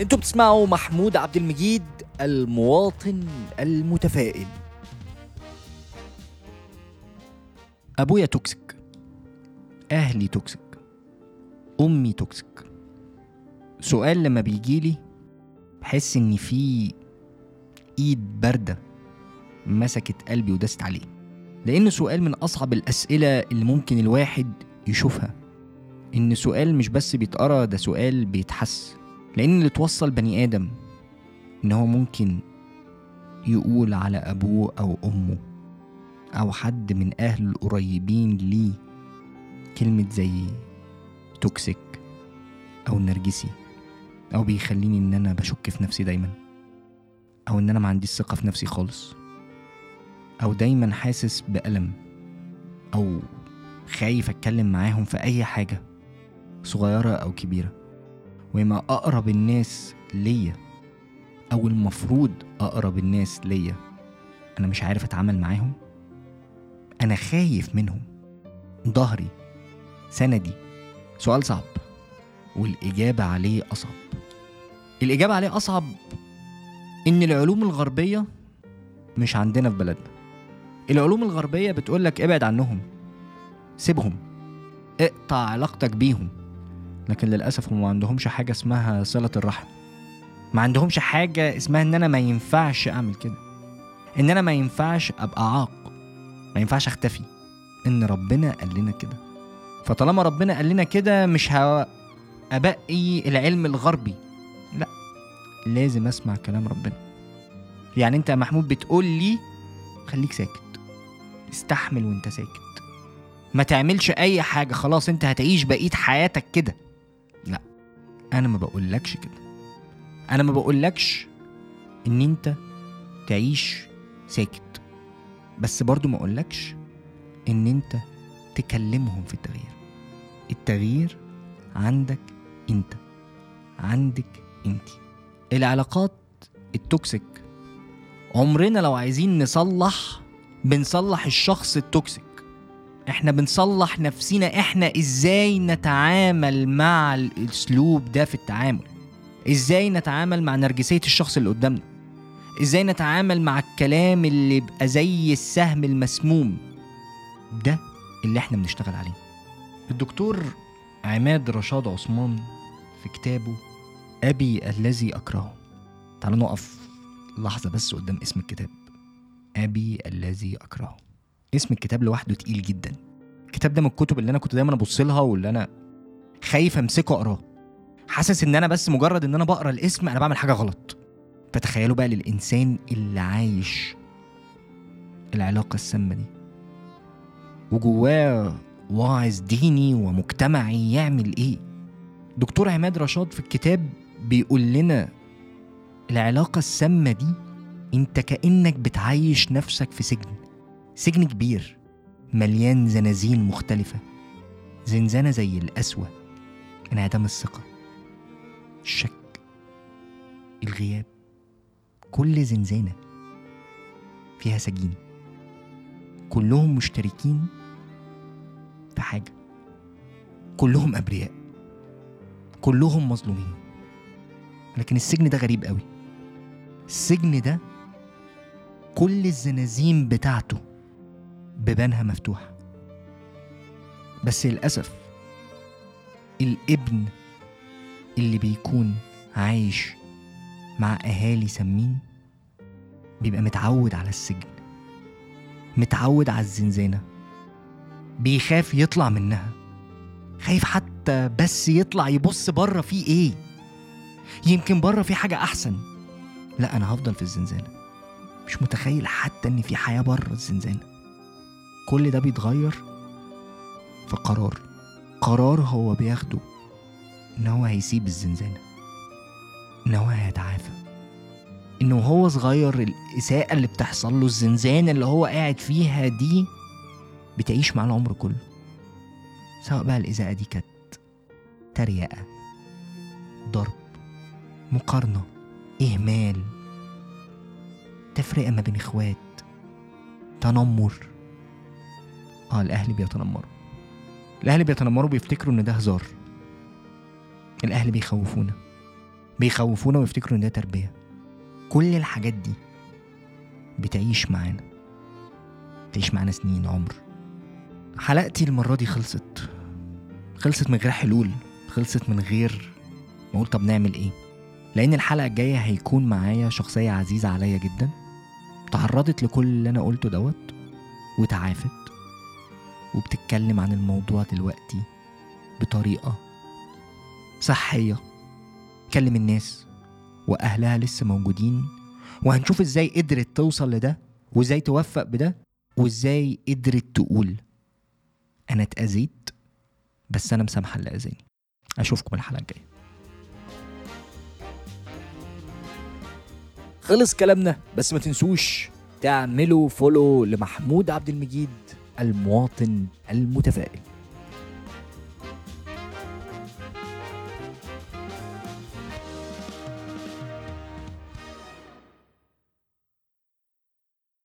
أنتوا بتسمعوا محمود عبد المجيد المواطن المتفائل. أبويا toxic أهلي toxic أمي toxic. سؤال لما بيجيلي بحس إن في إيد باردة مسكت قلبي ودست عليه. لأنه سؤال من أصعب الأسئلة اللي ممكن الواحد يشوفها. إن سؤال مش بس بيتقرأ ده سؤال بيتحس. لأن اللي توصل بني آدم إن هو ممكن يقول على أبوه أو أمه أو حد من اهله القريبين ليه كلمة زي توكسيك أو نرجسي أو بيخليني إن أنا بشك في نفسي دايما أو إن أنا ما عنديش ثقة في نفسي خالص أو دايما حاسس بألم أو خايف أتكلم معاهم في أي حاجة صغيرة أو كبيرة. وما أقرب الناس ليا أو المفروض أقرب الناس ليا. أنا مش عارف أتعامل معاهم. أنا خايف منهم. ظهري سندي سؤال صعب. والإجابة عليه أصعب. الإجابة عليه أصعب إن العلوم الغربية مش عندنا في بلدنا. العلوم الغربية بتقولك ابعد عنهم. سيبهم. اقطع علاقتك بيهم. لكن للأسف هم ما عندهمش حاجة اسمها صلة الرحم. ما عندهمش حاجة اسمها إن أنا ما ينفعش أعمل كده. إن أنا ما ينفعش أبقى عاق. ما ينفعش أختفي. إن ربنا قال لنا كده. فطالما ربنا قال لنا كده مش ه- ابقي العلم الغربي. لا لازم أسمع كلام ربنا. يعني أنت يا محمود بتقول لي خليك ساكت. استحمل وأنت ساكت. ما تعملش أي حاجة. خلاص أنت هتعيش بقية حياتك كده. أنا ما بقولكش كده. أنا ما بقولكش إن أنت تعيش ساكت. بس برضو ما أقولكش إن أنت تكلمهم في التغيير. التغيير عندك أنت. عندك أنت. العلاقات ال toxic. عمرنا لو عايزين نصلح بنصلح الشخص ال toxic. إحنا بنصلح نفسنا إحنا إزاي نتعامل مع الاسلوب ده في التعامل؟ إزاي نتعامل مع نرجسية الشخص اللي قدامنا؟ إزاي نتعامل مع الكلام اللي يبقى زي السهم المسموم؟ ده اللي إحنا بنشتغل عليه. الدكتور عماد رشاد عثمان في كتابه أبي الذي أكرهه. تعالوا نقف لحظة بس قدام اسم الكتاب. أبي الذي أكرهه. اسم الكتاب لوحده تقيل جدا. الكتاب ده من الكتب اللي أنا كنت دايما أبص لها واللي أنا خايف أمسكه أقراه. حاسس إن أنا بس مجرد إن أنا بقرأ الاسم أنا بعمل حاجة غلط. فتخيلوا بقى للإنسان اللي عايش العلاقة السامة دي. وجواه واعظ ديني ومجتمعي يعمل إيه؟ دكتور عماد رشاد في الكتاب بيقول لنا العلاقة السامة دي أنت كأنك بتعيش نفسك في سجن. سجن كبير مليان زنازين مختلفة. زنزانة زي القسوة انعدام الثقة الشك الغياب. كل زنزانة فيها سجين. كلهم مشتركين في حاجة. كلهم أبرياء. كلهم مظلومين. لكن السجن ده غريب قوي. السجن ده كل الزنازين بتاعته بيبانها مفتوحة. بس للأسف الابن اللي بيكون عايش مع أهالي سامين بيبقى متعود على السجن متعود على الزنزانة بيخاف يطلع منها خايف حتى بس يطلع يبص بره في إيه؟ يمكن بره في حاجة أحسن. لا أنا هفضل في الزنزانة. مش متخيل حتى إن في حياة بره الزنزانة. كل ده بيتغير؟ في قرار قرار هو بياخده إن هو هيسيب الزنزانة إن هو هيتعافى. إنه هو صغير الإساءة اللي بتحصل له الزنزانة اللي هو قاعد فيها دي بتعيش معاه العمر كله. سواء بقى الإساءة دي كانت تريقة ضرب مقارنة إهمال تفرقة ما بين إخوات تنمر. آه الأهل بيتنمروا. الأهل بيتنمروا بيفتكروا إن ده هزار. الأهل بيخوفونا. بيخوفونا ويفتكروا إن ده تربية. كل الحاجات دي بتعيش معانا. تعيش معانا سنين عمر. حلقتي المرة دي خلصت. خلصت من غير حلول. خلصت من غير ما أقول طب نعمل إيه؟ لأن الحلقة الجاية هيكون معايا شخصية عزيزة عليا جدا. تعرضت لكل اللي أنا قلته دوت وتعافت. وبتتكلم عن الموضوع دلوقتي بطريقة صحية. تكلم الناس وأهلها لسه موجودين وهنشوف إزاي قدرت توصل لده وإزاي توفق بده وإزاي قدرت تقول أنا اتأذيت بس أنا مسامحة اللي أذاني. أشوفكم الحلقة الجاية. خلص كلامنا بس ما تنسوش تعملوا فولو لمحمود عبد المجيد. المواطن المتفائل.